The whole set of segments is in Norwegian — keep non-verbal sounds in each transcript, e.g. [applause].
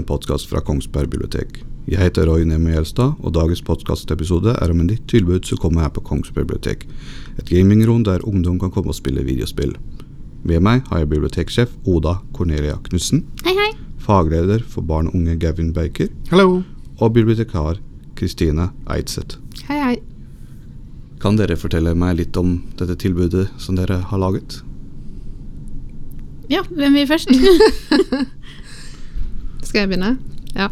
en podkast fra Kongsberg bibliotek. Jeg heter Roy Nemo Gjelstad, og dagens podkastepisode er om en nytt tilbud som kommer her på Kongsberg bibliotek. Et gamingrom der ungdom kan komme og spille videospill. Med meg har jeg biblioteksjef Oda Cornelia Knutsen, Hei, hei. fagleder for barn og unge Gavin Baker Hallo. og bibliotekar Kristine Eidseth. Hei, hei. Kan dere fortelle meg litt om dette tilbudet som dere har laget? Ja, hvem vil først? [laughs] [laughs] Skal jeg begynne? Ja.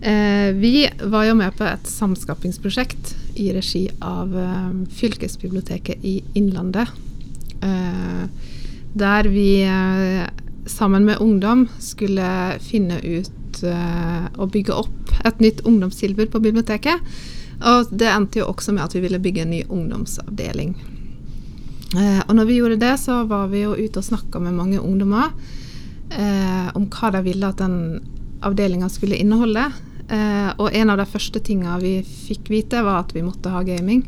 Eh, vi var jo med på et samskapingsprosjekt i regi av eh, Fylkesbiblioteket i Innlandet. Eh, der vi sammen med ungdom skulle finne ut og bygge opp et nytt ungdomstilbud på biblioteket. Og det endte jo også med at vi ville bygge en ny ungdomsavdeling. Og når vi gjorde det, så var vi jo ute og snakka med mange ungdommer eh, om hva de ville at den avdelinga skulle inneholde. Eh, og en av de første tinga vi fikk vite, var at vi måtte ha gaming.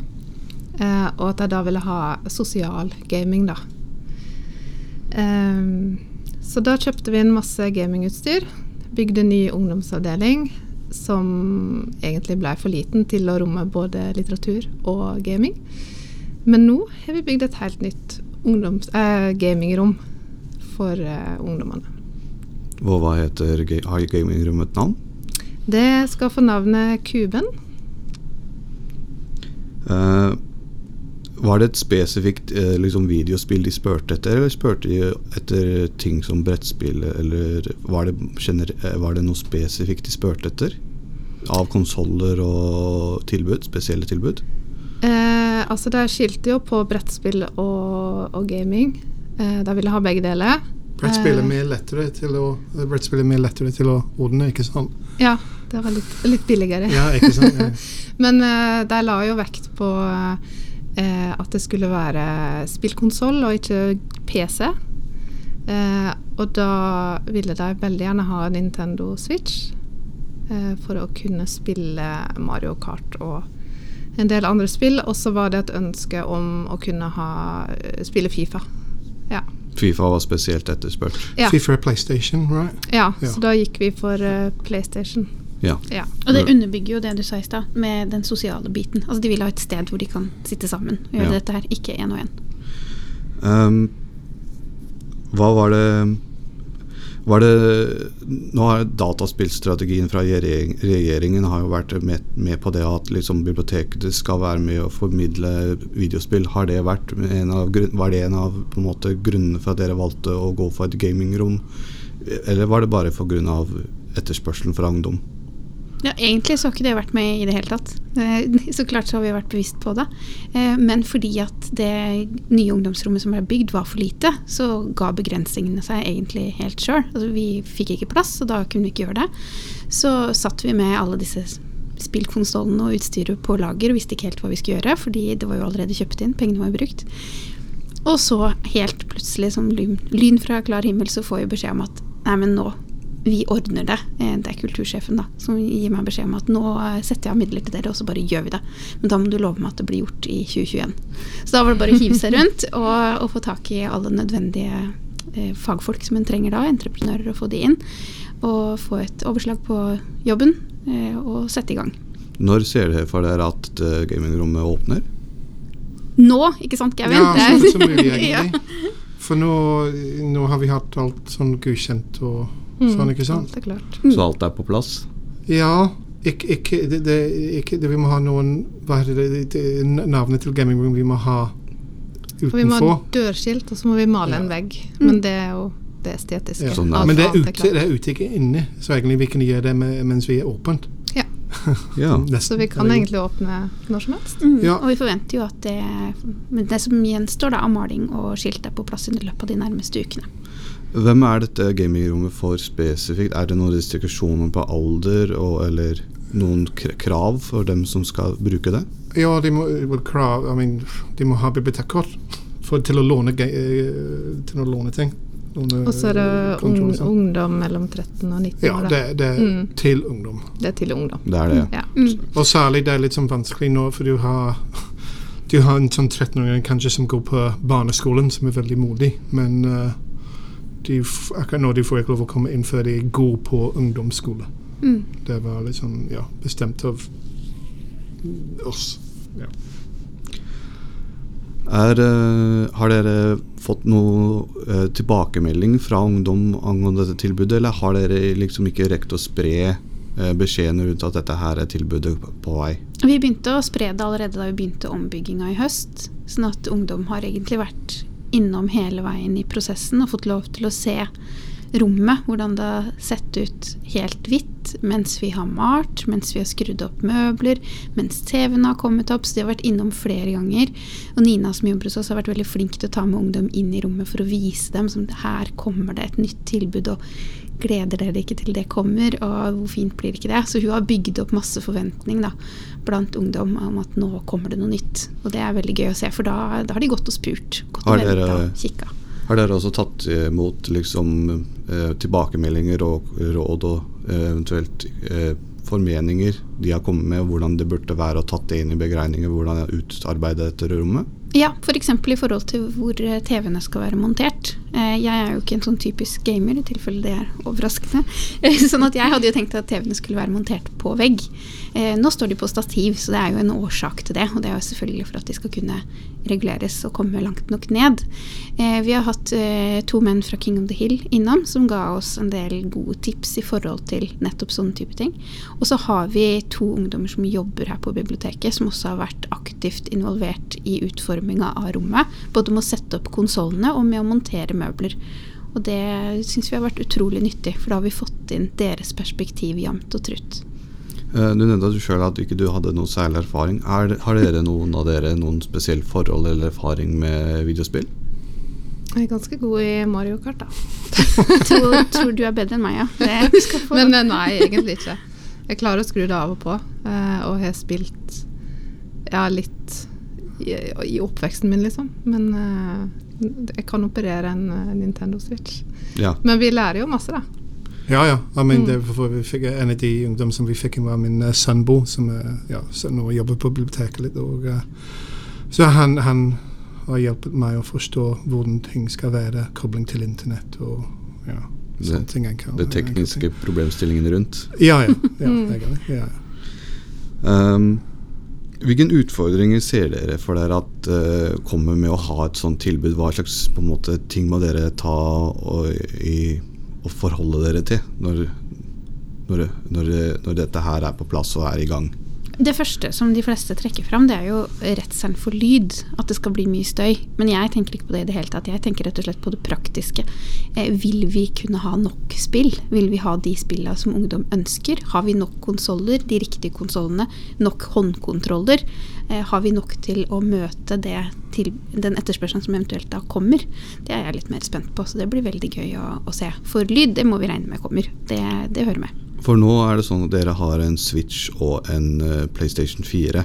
Eh, og at de da ville ha sosial gaming, da. Eh, så da kjøpte vi inn masse gamingutstyr. Bygde ny ungdomsavdeling som egentlig ble for liten til å romme både litteratur og gaming. Men nå har vi bygd et helt nytt eh, gamingrom for eh, ungdommene. Og hva heter ga- Har gamingrommet et navn? Det skal få navnet Kuben. Eh, var det et spesifikt eh, liksom videospill de spurte etter, eller spurte de etter ting som brettspill, eller var det, eh, var det noe spesifikt de spurte etter? Av konsoller og tilbud, spesielle tilbud? Eh, altså det skilte jo på brettspill og, og gaming. Eh, de ville ha begge deler. Brett spiller mye mer lettere til å er lettere til å ordne, ikke sant? Ja, det var litt, litt billigere. Ja, ikke sant? Ja. [laughs] Men eh, de la jo vekt på eh, at det skulle være spillkonsoll og ikke PC. Eh, og da ville de veldig gjerne ha Nintendo Switch eh, for å kunne spille Mario Kart og en del andre spill. Og så var det et ønske om å kunne ha, eh, spille Fifa. Ja. Fifa var spesielt etterspurt. Ja. FIFA PlayStation, right? ja, Ja. så da gikk vi for uh, PlayStation. Ja. Ja. Og det underbygger jo det du sa i stad, med den sosiale biten. Altså De vil ha et sted hvor de kan sitte sammen og gjøre Ja. dette her, ikke én og én. Um, hva var det Var det Nå har dataspillstrategien fra regjeringen har jo vært med, med på det at liksom biblioteket skal være med å formidle videospill. Har det vært en av, var det en av på en måte, grunnene for at dere valgte å gå for et gamingrom? Eller var det bare pga. etterspørselen fra ungdom? Ja, Egentlig så har ikke det vært med i det hele tatt. Eh, [laughs] Så klart så har vi vært bevisst på det. Eh, Men fordi at det nye ungdomsrommet som ble bygd var for lite, så ga begrensningene seg egentlig helt sjøl. Altså, vi fikk ikke plass, og da kunne vi ikke gjøre det. Så satt vi med alle disse spillkonsollene og utstyret på lager og visste ikke helt hva vi skulle gjøre, fordi det var jo allerede kjøpt inn, pengene var brukt. Og så helt plutselig, som lyn, lyn fra klar himmel, så får vi beskjed om at nei, men nå vi ordner det. Eh, Det er kultursjefen da, som gir meg beskjed om at nå eh, setter jeg av midler til dere, og så bare gjør vi det. Men da må du love meg at det blir gjort i 2021. Så da var det bare å hive seg [laughs] rundt og, og få tak i alle nødvendige eh, fagfolk som en trenger da, entreprenører, og få de inn. Og få et overslag på jobben eh, og sette i gang. Når ser dere for dere at eh, gamingrommet åpner? Nå, ikke sant, Gavin? Ja, Det så som mulig, [laughs] Ja. egentlig. For nå, nå har vi hatt alt sånn godkjent og sånn, ikke sant? Alt er klart. Så alt er på plass? Ja, ikke, ikke, det, det, ikke det, Vi må ha noen Hva er det, Navnet til gaming room vi må ha For vi må ha dørskilt, og så må vi male Ja. en vegg. Mm. Men det er jo det estetiske. Ja. Sånn Men det er, ute, det er ute, ikke inne. Så egentlig vi kan gjøre det med, mens vi er åpent. Ja. [laughs] Ja. Nesten. Så vi kan egentlig åpne når som helst. Mm, Ja. Og vi forventer jo at det, men det som gjenstår da, av maling og skilt er på plass i løpet av de nærmeste ukene. Hvem er dette gamingrommet for spesifikt? Er det noen restriksjoner på alder og, eller noen krav for dem som skal bruke det? Ja, de må, well, krav, I mean, de må ha bibliotekkort til, å låne, eh, til å låne ting. Og så er det eh, og sånn. ungdom mellom 13 og 19 år. Ja, det, det er Mm. til ungdom. Det er til ungdom. Det er det. Ja. Mm. Og særlig det er litt sånn vanskelig nå, for du har Du har en sånn 13-åring kanskje som går på barneskolen, som er veldig modig, men eh, de, akkurat nå de får ikke lov å komme inn før de går på ungdomsskole. Mm. Det var litt sånn, ja, bestemt av oss. Ja. Er, eh, har dere fått noe eh, tilbakemelding fra ungdom angående dette tilbudet, eller har dere liksom ikke rekt å spre beskjedene beskjeden rundt at dette her er tilbudet på vei? Vi begynte å spre det allerede da vi begynte ombygginga i høst. Sånn at ungdom har egentlig vært innom hele veien i prosessen og fått lov til å se rommet, hvordan det har sett ut helt hvitt mens vi har malt, mens vi har skrudd opp møbler, mens TV-en har kommet opp. Så de har vært innom flere ganger. Og Nina som jobber hos oss har vært veldig flink til å ta med ungdom inn i rommet for å vise dem som her kommer det et nytt tilbud, og gleder dere ikke til det kommer, og hvor fint blir ikke det? Så hun har bygd opp masse forventning da, blant ungdom om at nå kommer det noe nytt. Og det er veldig gøy å se, for da, da har de gått og spurt. Gått og venta og kikka. Har dere også tatt imot liksom, eh, tilbakemeldinger og råd og eh, eventuelt eh, formeninger de har kommet med, hvordan det burde være å tatt det inn i beregninger, hvordan jeg utarbeidet dette rommet? Ja, f.eks. For i forhold til hvor TV-ene skal være montert. Eh, Jeg er jo ikke en sånn typisk gamer, i tilfelle det er overraskende. Eh, [laughs] Sånn at jeg hadde jo tenkt at TV-ene skulle være montert på vegg. Eh, Nå står de på stativ, så det er jo en årsak til det. Og det er jo selvfølgelig for at de skal kunne reguleres og komme langt nok ned. Vi har hatt to menn fra King of the Hill innom, som ga oss en del gode tips i forhold til nettopp sånne type ting. Og så har vi to ungdommer som jobber her på biblioteket, som også har vært aktivt involvert i utforminga av rommet. Både med å sette opp konsollene og med å montere møbler. Og det syns vi har vært utrolig nyttig, for da har vi fått inn deres perspektiv jevnt og trutt. Eh, Du nevnte at du sjøl at ikke du hadde noe særlig erfaring. Er, har dere noen av dere noen spesiell forhold eller erfaring med videospill? Jeg er ganske god i Mario Kart, da. [laughs] Tror, tror du er bedre enn meg, ja. Det skal få. Men eh, nei, egentlig ikke. Jeg klarer å skru det av og på, eh, og har spilt ja, litt i, i oppveksten min, liksom. Men uh, jeg kan operere en uh, Nintendo Switch. Ja. Men vi lærer jo masse, da. Ja, ja. I mean, Mm. det var vi fikk, en av de ungdom som vi fikk inn, var min uh, sønnbo, som uh, ja, nå jobber på biblioteket litt. Og, uh, så han, han har hjulpet meg å forstå hvordan ting skal være, kobling til internett og ja, Det- sånne ting. jeg kan- Det jeg kan tekniske problemstillingen rundt. Ja, ja. ja, [laughs] Mm. egentlig, ja. Um, hvilke utfordringer ser dere for dere at uh, kommer med å ha et sånt tilbud? Hva slags måte, ting må dere ta og, i, og forholde dere til når, når, når, når dette her er på plass og er i gang? Det første som de fleste trekker fram, det er jo redselen for lyd. At det skal bli mye støy. Men jeg tenker ikke på det i det hele tatt. Jeg tenker rett og slett på det praktiske. Eh, vil vi kunne ha nok spill? Vil vi ha de spillene som ungdom ønsker? Har vi nok konsoller, de riktige konsollene? Nok håndkontroller? Eh, har vi nok til å møte det til den etterspørselen som eventuelt da kommer? Det er jeg litt mer spent på, så det blir veldig gøy å, å se. For lyd, det må vi regne med kommer. Det, det hører med. For nå er det sånn at dere har en Switch og en eh, PlayStation 4.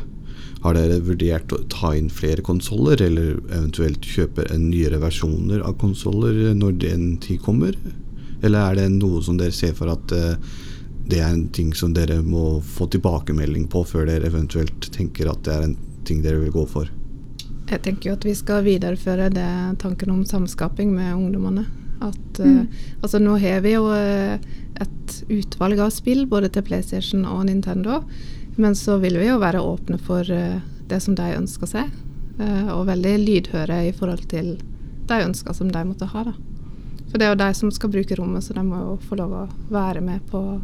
Har dere vurdert å ta inn flere konsoller, eller eventuelt kjøpe en nyere versjoner av konsoller når den tid kommer? Eller er det noe som dere ser for at eh, det er en ting som dere må få tilbakemelding på før dere eventuelt tenker at det er en ting dere vil gå for? Jeg tenker jo at vi skal videreføre det tanken om samskaping med ungdommene. At, eh, altså nå har vi jo eh, et utvalg av spill både til PlayStation og Nintendo. Men så vil vi jo være åpne for eh, det som de ønsker seg. eh, og veldig lydhøre i forhold til de ønsker som de måtte ha. da. For det er jo de som skal bruke rommet, så de må jo få lov å være med på å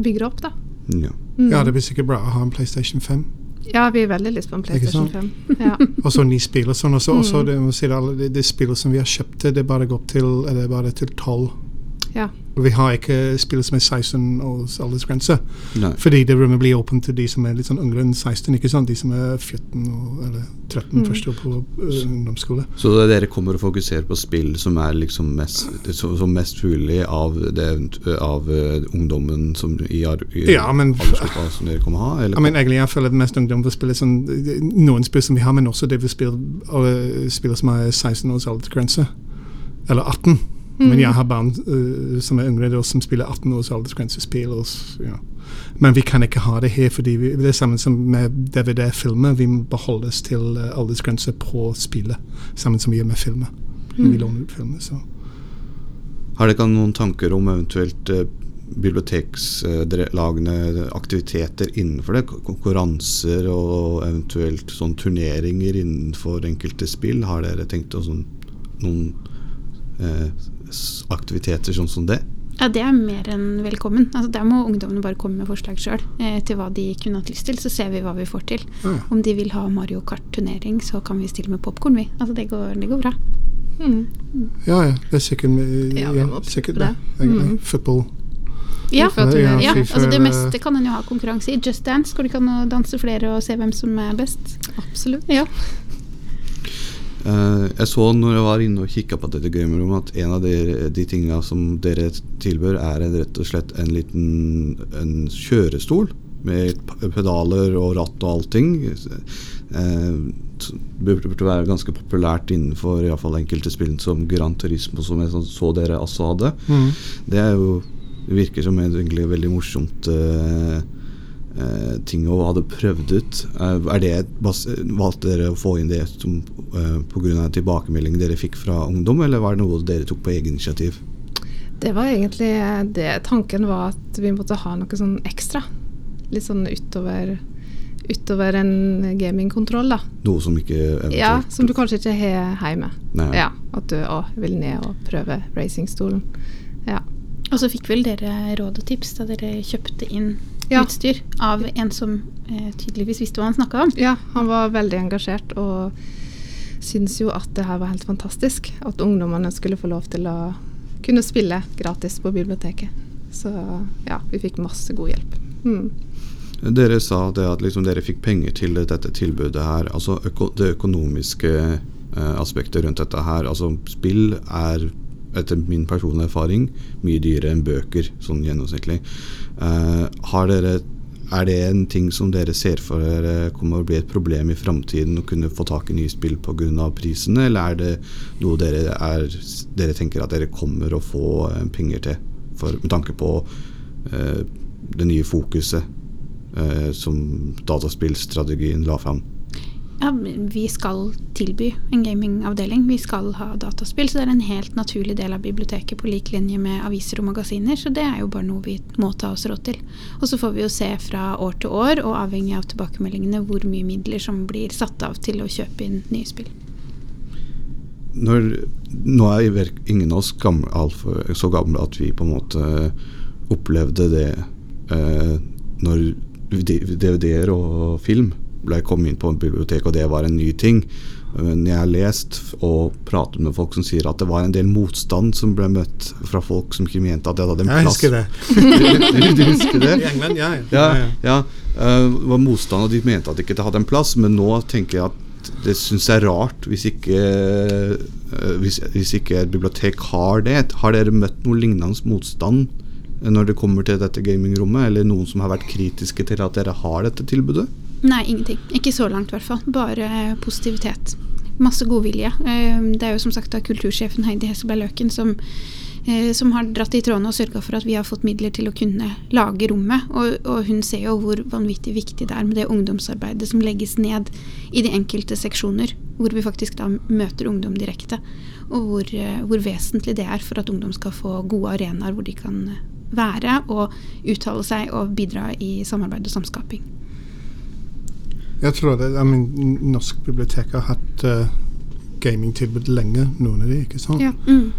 bygge det opp, da. Ja. Mm. ja, det blir sikkert bra å ha en PlayStation 5. Ja, vi har veldig lyst på en PlayStation 5. Ja. [laughs] Og så ni spill og sånn. Og så Mm. det, det, det, spillet som vi har kjøpt, det er bare til, eller bare til 12. ja. Vi har ikke spill som er 16 års aldersgrense. Nei. Fordi det rommet blir åpent til de som er litt sånn yngre enn 16. ikke sant? De som er 14 og, eller 13 Mm. første år på øh, ungdomsskole. Så det dere kommer å fokusere på spill som er liksom mest, som, som mest mulig av, det, av eh, ungdommen som i, i Ja, men- som dere kommer å ha? Eller? I mean, egentlig jeg føler det mest ungdom vil spille sånn Noen spill som vi har, men også det vi spiller, spiller som er 16 års aldersgrense. Eller 18. Men jeg har barn uh, som er yngre, da, som spiller 18 års aldersgrensespill. Ja. Men vi kan ikke ha det her, fordi vi, det er samme som med DVD-filmer. Vi må beholde oss til uh, aldersgrense på spillet, sammen som vi gjør med filmer. Mm. vi låner ut filmer, så. Har dere noen tanker om eventuelt eh, bibliotekslagende aktiviteter innenfor det? Konkurranser og eventuelt sånn turneringer innenfor enkelte spill? Har dere tenkt å sånn, noen aktiviteter sånn som det? Ja, det er mer enn velkommen. Altså, der må ungdommene bare komme med forslag sjøl eh, til hva de kunne hatt lyst til, så ser vi hva vi får til. Mm. Om de vil ha Mario Kart-turnering, så kan vi stille med popkorn, vi. Altså, det går, det går bra. Mm. Ja, ja. Det er sikkert, eh, Ja, ja, sikkert det. det. Mm. Football. Ja, Ja, ja altså det eh, meste kan en jo ha konkurranse i. Just Dance hvor du kan danse flere og se hvem som er best. Absolutt. Ja. Eh, jeg så når jeg var inne og kikka på dette gamerommet, at en av de, de tinga som dere tilbør, er rett og slett en liten en kjørestol med pedaler og ratt og allting. Eh, det burde være ganske populært innenfor i fall enkelte spill som Gran Turismo, som jeg så, så dere også hadde. Mm. Det er jo virker som et egentlig veldig morsomt eh, eh, ting og hadde prøvd ut. Eh, er det Valgte dere å få inn det som, eh, pga. tilbakemelding dere fikk fra ungdom, eller var det noe dere tok på egen initiativ? Det var egentlig det tanken var at vi måtte ha noe sånn ekstra. Litt sånn utover, utover en gamingkontroll, da. Noe som ikke eventuelt Ja, som du kanskje ikke har hjemme. Nei. Ja, At du òg vil ned og prøve racingstolen. Ja. Og så fikk vel dere råd og tips da dere kjøpte inn Ja. utstyr av en som eh, tydeligvis visste hva han snakka om. ja, han var veldig engasjert og syntes jo at det her var helt fantastisk. At ungdommene skulle få lov til å kunne spille gratis på biblioteket. Så ja, vi fikk masse god hjelp. Mm. Dere sa det at liksom dere fikk penger til dette tilbudet her. Altså øko det økonomiske eh, aspektet rundt dette her. Altså spill er etter min personlige erfaring mye dyrere enn bøker, sånn gjennomsnittlig. Uh, dere er det en ting som dere ser for dere kommer å bli et problem i framtiden å kunne få tak i nye spill pga. prisene, eller er det noe dere, er, dere tenker at dere kommer å få eh, penger til, for, med tanke på uh, det nye fokuset uh, som dataspillstrategien la fram? Ja, vi skal tilby en gamingavdeling. Vi skal ha dataspill, så det er en helt naturlig del av biblioteket på lik linje med aviser og magasiner, så det er jo bare noe vi må ta oss råd til. Og så får vi jo se fra år til år, og avhengig av tilbakemeldingene, hvor mye midler som blir satt av til å kjøpe inn nye spill. Når, nå er ingen av oss gamle, altfor, så gamle at vi på en måte opplevde det eh, når DVD-er og film ble kommet inn på en bibliotek, og det var en ny ting. Men jeg har lest og pratet med folk som sier at det var en del motstand som ble møtt fra folk som ikke mente at det hadde en plass. Jeg husker det. [laughs] du, du husker det? I England, ja. Ja, ja. eh, det var motstand, og de mente at det ikke hadde en plass. Men nå tenker jeg at det syns jeg er rart hvis ikke, eh, hvis, hvis ikke et bibliotek har det. Har dere møtt noe lignende motstand når det kommer til dette gamingrommet? Eller noen som har vært kritiske til at dere har dette tilbudet? Nei, ingenting. Ikke så langt, i hvert fall. Bare positivitet. Masse godvilje. Eh, Det er jo som sagt da kultursjefen Heidi Hesselberg Løken som, eh, som har dratt i trådene og sørga for at vi har fått midler til å kunne lage rommet. Og, og hun ser jo hvor vanvittig viktig det er med det ungdomsarbeidet som legges ned i de enkelte seksjoner, hvor vi faktisk da møter ungdom direkte. Og hvor, eh, hvor vesentlig det er for at ungdom skal få gode arenaer hvor de kan eh, være og uttale seg og bidra i samarbeid og samskaping. Jeg tror det, I mean, Norsk bibliotek har hatt uh, gamingtilbud lenge, noen av de, ikke sant? Ja. Mm.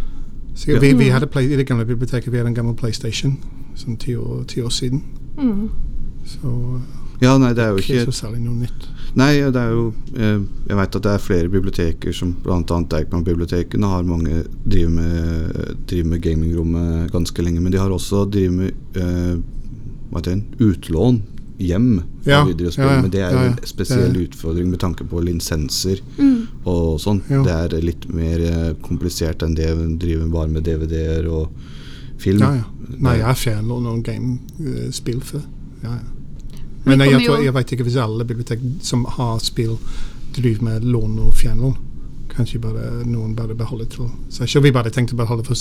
Så vi, vi hadde play, I det gamle biblioteket vi hadde en gammel PlayStation sånn ti år, ti år siden. Mm. Så Ja, nei, det er jo ikke ikke så særlig noe nytt. Nei, det er jo eh, Jeg vet at det er flere biblioteker som bl.a. Deichman-bibliotekene har mange driver med, driver med gamingrommet ganske lenge, men de har også driver med eh, hva heter det, utlån hjem Ja, ja, ja, men det er jo ja, ja. en spesiell Det- utfordring med tanke på lisenser Mm. og sånn. Ja. Det er litt mer eh, komplisert enn det å drive bare med DVD-er og film. Ja, ja. Nei, jeg fjernlånt noen gamespill før. Ja, ja. Men jeg, jeg, tror, jeg vet ikke hvis alle bibliotek som har spill, driver med lån og fjernlån. Kanskje bare noen bare beholder til seg selv. Vi bare tenkte å beholde for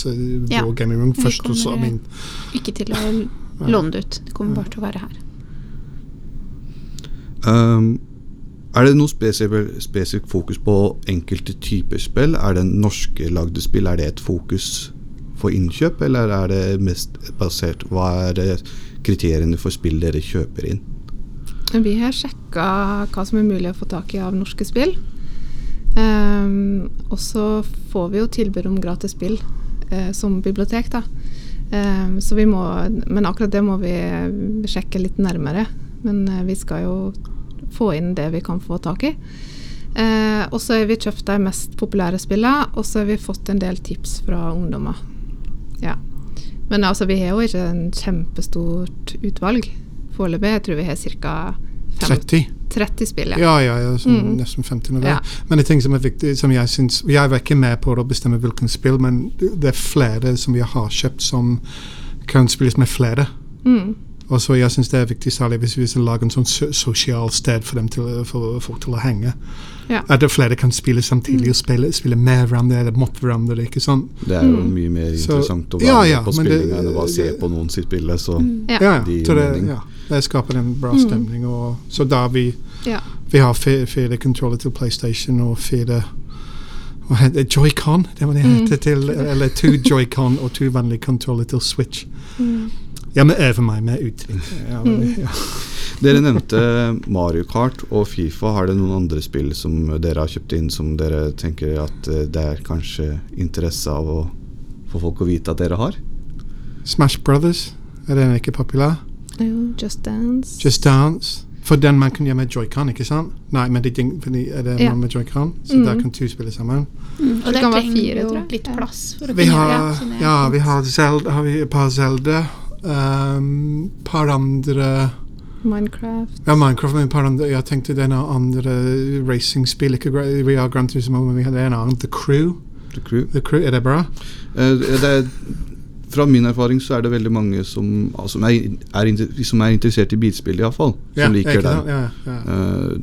Ja, vår gaming room vi først. Og så, min kommer- Ikke til å [laughs] låne det ut. Det kommer bare til å være her. Um, er det noe spesifikt fokus på enkelte typer spill? Er det norske lagde spill? Er det et fokus for innkjøp, eller er det mest basert Hva er kriteriene for spill dere kjøper inn? Vi har sjekka hva som er mulig å få tak i av norske spill. Um, og så får vi jo tilbud om gratis spill uh, som bibliotek, da. Um, så vi må, men akkurat det må vi sjekke litt nærmere. Men uh, vi skal jo få inn det vi kan få tak i. Eh, og så har vi kjøpt de mest populære spillene, og så har vi fått en del tips fra ungdommer. Ja. Men altså, vi har jo ikke en kjempestort utvalg foreløpig. Jeg tror vi har ca. 30. 30 spill. Ja, ja, ja sånn, Mm. nesten 50 nå. Ja. Men det er ting som er viktig, som jeg syns Jeg var ikke med på å bestemme hvilken spill, men det er flere som vi har kjøpt som kan spilles med flere. Mm. Og så jeg syns det er viktig, særlig hvis vi skal lage en sånn sosial sted for, dem til, for folk til å henge. Ja. At flere kan spille samtidig og spille, spille med hverandre eller mot hverandre. ikke sant? Det er jo Mm. mye mer Så- interessant å være ja, med ja, på spillingen spillinga enn å bare se på noen sitt bilde. Så Ja. Ja, ja. Det Så det, ja. det skaper en bra Mm. stemning. Og, så da vi Ja. Vi har fire controller til PlayStation og fire det? Joy-Con, det var det Mm. het. Eller to Joy-Con og to vanlige controller til Switch. Mm. Ja, men for meg med ut. Ja, Mm. ja. [laughs] Dere nevnte Mario Kart og Fifa. Har det noen andre spill som dere har kjøpt inn som dere tenker at eh, det er kanskje interesse av å få folk å vite at dere har? Smash Brothers, er den ikke populær? Jo, Just Dance. Just Dance. For den man kan gjøre med joycon, ikke sant? Nei, men det er det Ja. man med joycon, så Mm. der kan to spille sammen. Mm, og det kan være trenger fire, jo tror jeg. litt plass. For å Vi kunne har, gjøre det, det ja, vi har, Zelda, har vi et par Zelda. Um, par andre Minecraft. Ja, Minecraft, men par andre Jeg tenkte den andre racingspill Ikke vi har Grand Turismo, men vi hadde en annen. The Crew. The Crew? The Crew, Er det bra? Uh, det er, fra min erfaring så er det veldig mange som, altså, som, er, er, inter- som er interessert i bilspill, iallfall. Som liker det. Ja, ja. Uh,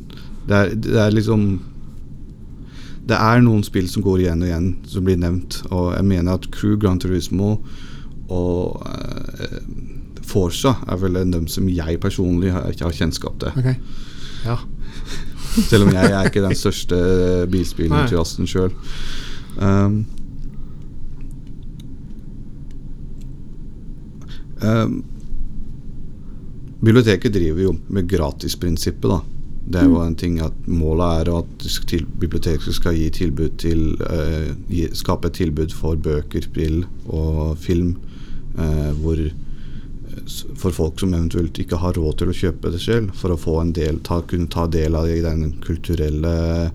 det, er, det er liksom Det er noen spill som går igjen og igjen, som blir nevnt. Og jeg mener at Crew, Gran Turismo og uh, Forsa er vel en dem som jeg personlig har, ikke har kjennskap til. Okay. Ja. [laughs] Selv om jeg er ikke den [laughs] største bilspillentusiasten sjøl. Um, um, biblioteket driver jo med gratisprinsippet, da. Det er jo en ting at Målet er at til, biblioteket skal gi tilbud til uh, gi, Skape et tilbud for bøker, spill og film uh, hvor for folk som eventuelt ikke har råd til å kjøpe det selv, for å del, ta, kunne ta del av den kulturelle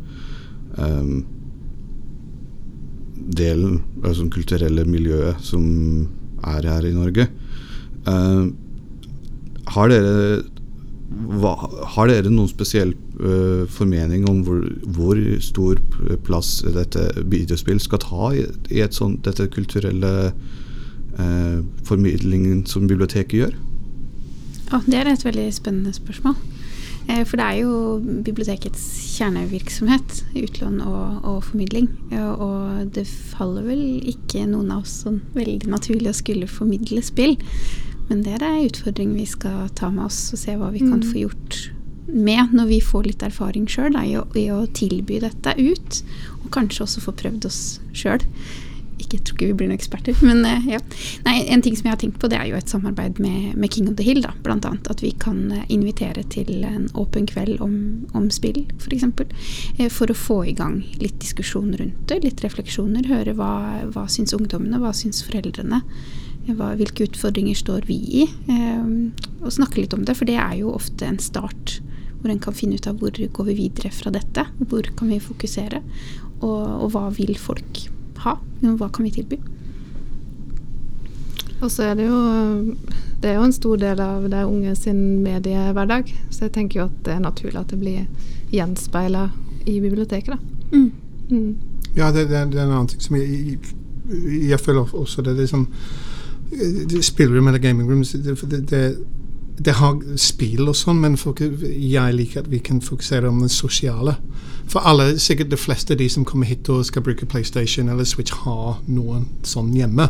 um, delen, altså det kulturelle miljøet som er her i Norge. Um, har dere hva, har dere noen spesiell uh, formening om hvor, hvor stor plass dette videospill skal ta i, i sånt, dette kulturelle øh, formidlingen som biblioteket gjør? Oh, det er et veldig spennende spørsmål. Eh, For det er jo bibliotekets kjernevirksomhet, utlån og, og formidling. Ja, Og det faller vel ikke noen av oss sånn veldig naturlig å skulle formidle spill. Men det er en utfordring vi skal ta med oss og se hva vi kan Mm. få gjort med når vi får litt erfaring sjøl i, i å tilby dette ut. Og kanskje også få prøvd oss sjøl. Ikke jeg tror ikke vi blir noen eksperter, [laughs] men eh, ja. Nei, en ting som jeg har tenkt på, det er jo et samarbeid med, med King of the Hill, da, blant annet. At vi kan eh, invitere til en åpen kveld om, om spill, f.eks. eksempel, for å få i gang litt diskusjon rundt det, litt refleksjoner. Høre hva, hva syns ungdommene, hva syns foreldrene. eh, Hva, hvilke utfordringer står vi i? Eh, og snakke litt om det, for det er jo ofte en start. Hvor en kan finne ut av hvor går vi videre fra dette. Hvor kan vi fokusere? Og, og hva vil folk ha? Hva kan vi tilby? Og så er det jo Det er jo en stor del av de unge sin mediehverdag, så jeg tenker jo at det er naturlig at det blir gjenspeila i biblioteket, da. Mm. Mm. Ja, det, det, det er en annen ting som jeg, jeg, jeg føler også det er liksom det Spillrom eller gaming rooms det, det, det, har spill og sånn, men jeg liker at vi kan fokusere om det sosiale. For alle, sikkert de fleste av de som kommer hit og skal bruke PlayStation eller Switch, har noen sånn hjemme.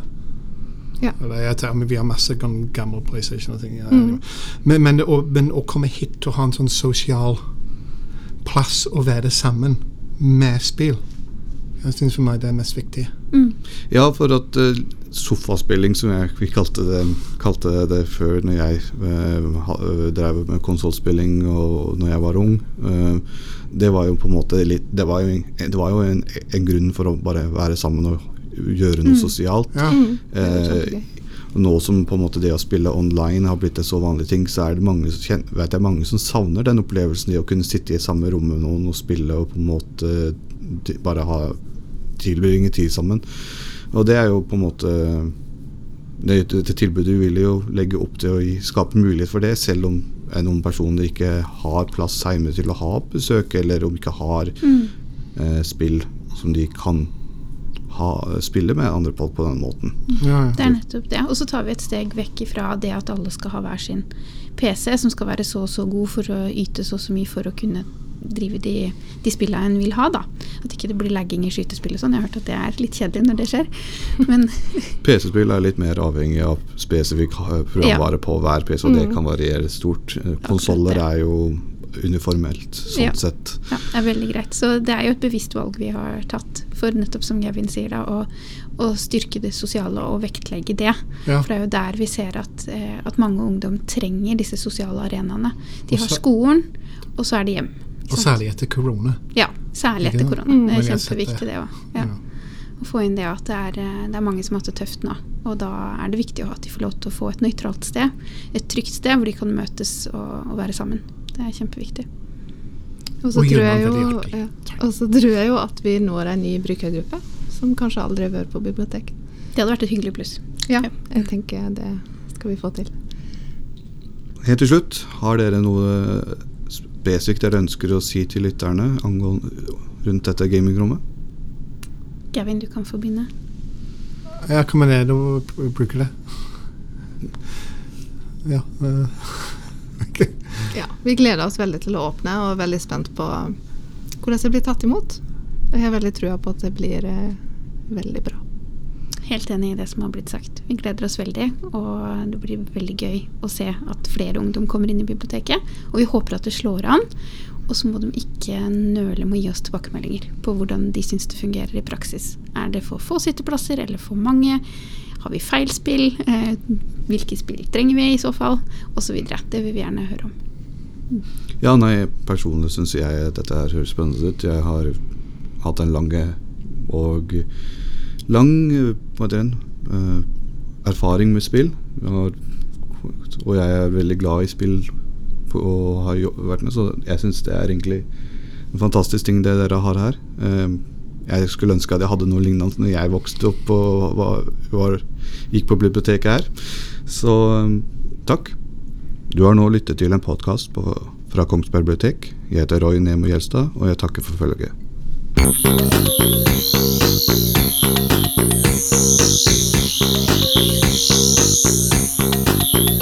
Ja. Eller jeg tar, men vi har masse gam- gamle PlayStation og ting. Ja, Mm. men, men, å, men å komme hit og ha en sånn sosial plass å være sammen med spill, jeg synes for meg det er mest viktig. Mm. Ja, for at eh, sofaspilling, som jeg vi kalte det, kalte det før når jeg eh, eh, drev med konsollspilling og når jeg var ung, eh, det var jo på en måte litt Det var jo, det var jo en, en grunn for å bare være sammen og gjøre noe Mm. sosialt. Ja. Mm, Eh, nå som på en måte det å spille online har blitt en så vanlig ting, så er det mange, som kjenner, vet jeg, mange som savner den opplevelsen i å kunne sitte i samme rom med noen og spille og på en måte bare ha tilbringe tid sammen. Og det er jo på en måte det, det tilbudet vil jo legge opp til å gi, skape mulighet for det, selv om noen personer ikke har plass hjemme til å ha besøk, eller om ikke har Mm. eh, spill som de kan ha, spille med andre folk på den måten. Ja, Det er nettopp det. Og så tar vi et steg vekk fra det at alle skal ha hver sin PC, som skal være så og så god for å yte så og så mye for å kunne drive de, de spillene en vil ha. da. At ikke det blir lagging i skytespill og sånn. Jeg har hørt at det er litt kjedelig når det skjer. [laughs] Men [laughs] PC-spill er litt mer avhengig av spesifikk programvare programvare på hver PC, og det Mm. kan variere stort. Eh, Konsoller er jo uniformelt, sånn Ja. sett. ja, det er veldig greit. Så det er jo et bevisst valg vi har tatt for nettopp som Gavin sier, da, å, å styrke det sosiale og vektlegge det. Ja. For det er jo der vi ser at, eh, at mange ungdom trenger disse sosiale arenaene. De har skolen, og så er det hjem. Og særlig etter korona. Ja, særlig etter korona. Mm. Det er kjempeviktig det. òg. Ja. Ja. Å få inn det at det er, eh, det er mange som har hatt det tøft nå. Og da er det viktig å- at de får lov til å få et nøytralt sted. Et trygt sted hvor de kan møtes og, og være sammen. Det er kjempeviktig. Og så tror ja. Tror jeg jo at vi når en ny brukergruppe som kanskje aldri har vært på bibliotek. Det hadde vært et hyggelig pluss. Ja, Ja. jeg tenker det skal vi få til. Helt til slutt, har dere noe spesifikt dere ønsker å si til lytterne angående rundt dette gamingrommet? Gavin, du kan få begynne. Jeg kommer ned og bruker det. Ja. [laughs] okay. Ja, Vi gleder oss veldig til å åpne og er veldig spent på hvordan det blir tatt imot. Jeg har veldig trua på at det blir eh, veldig bra. Helt enig i det som har blitt sagt. Vi gleder oss veldig, og det blir veldig gøy å se at flere ungdom kommer inn i biblioteket. Og vi håper at det slår an. Og så må de ikke nøle med å gi oss tilbakemeldinger på hvordan de syns det fungerer i praksis. Er det for få sitteplasser eller for mange? Har vi feil spill? Eh, hvilke spill trenger vi i så fall? Videre. Det vil vi gjerne høre om. Ja, nei, personlig syns jeg dette her høres spennende ut. Jeg har hatt en lang og lang eh, den, eh, erfaring med spill. Og jeg er veldig glad i spill og har vært med, så jeg syns det er egentlig en fantastisk ting det dere har her. Eh, jeg skulle ønske at jeg hadde noe lignende når jeg vokste opp og var, var, gikk på biblioteket her. Så takk. Du har nå lyttet til en podkast fra Kongsberg bibliotek. Jeg heter Roy Nemo Gjelstad, og jeg takker for følget. Thank you.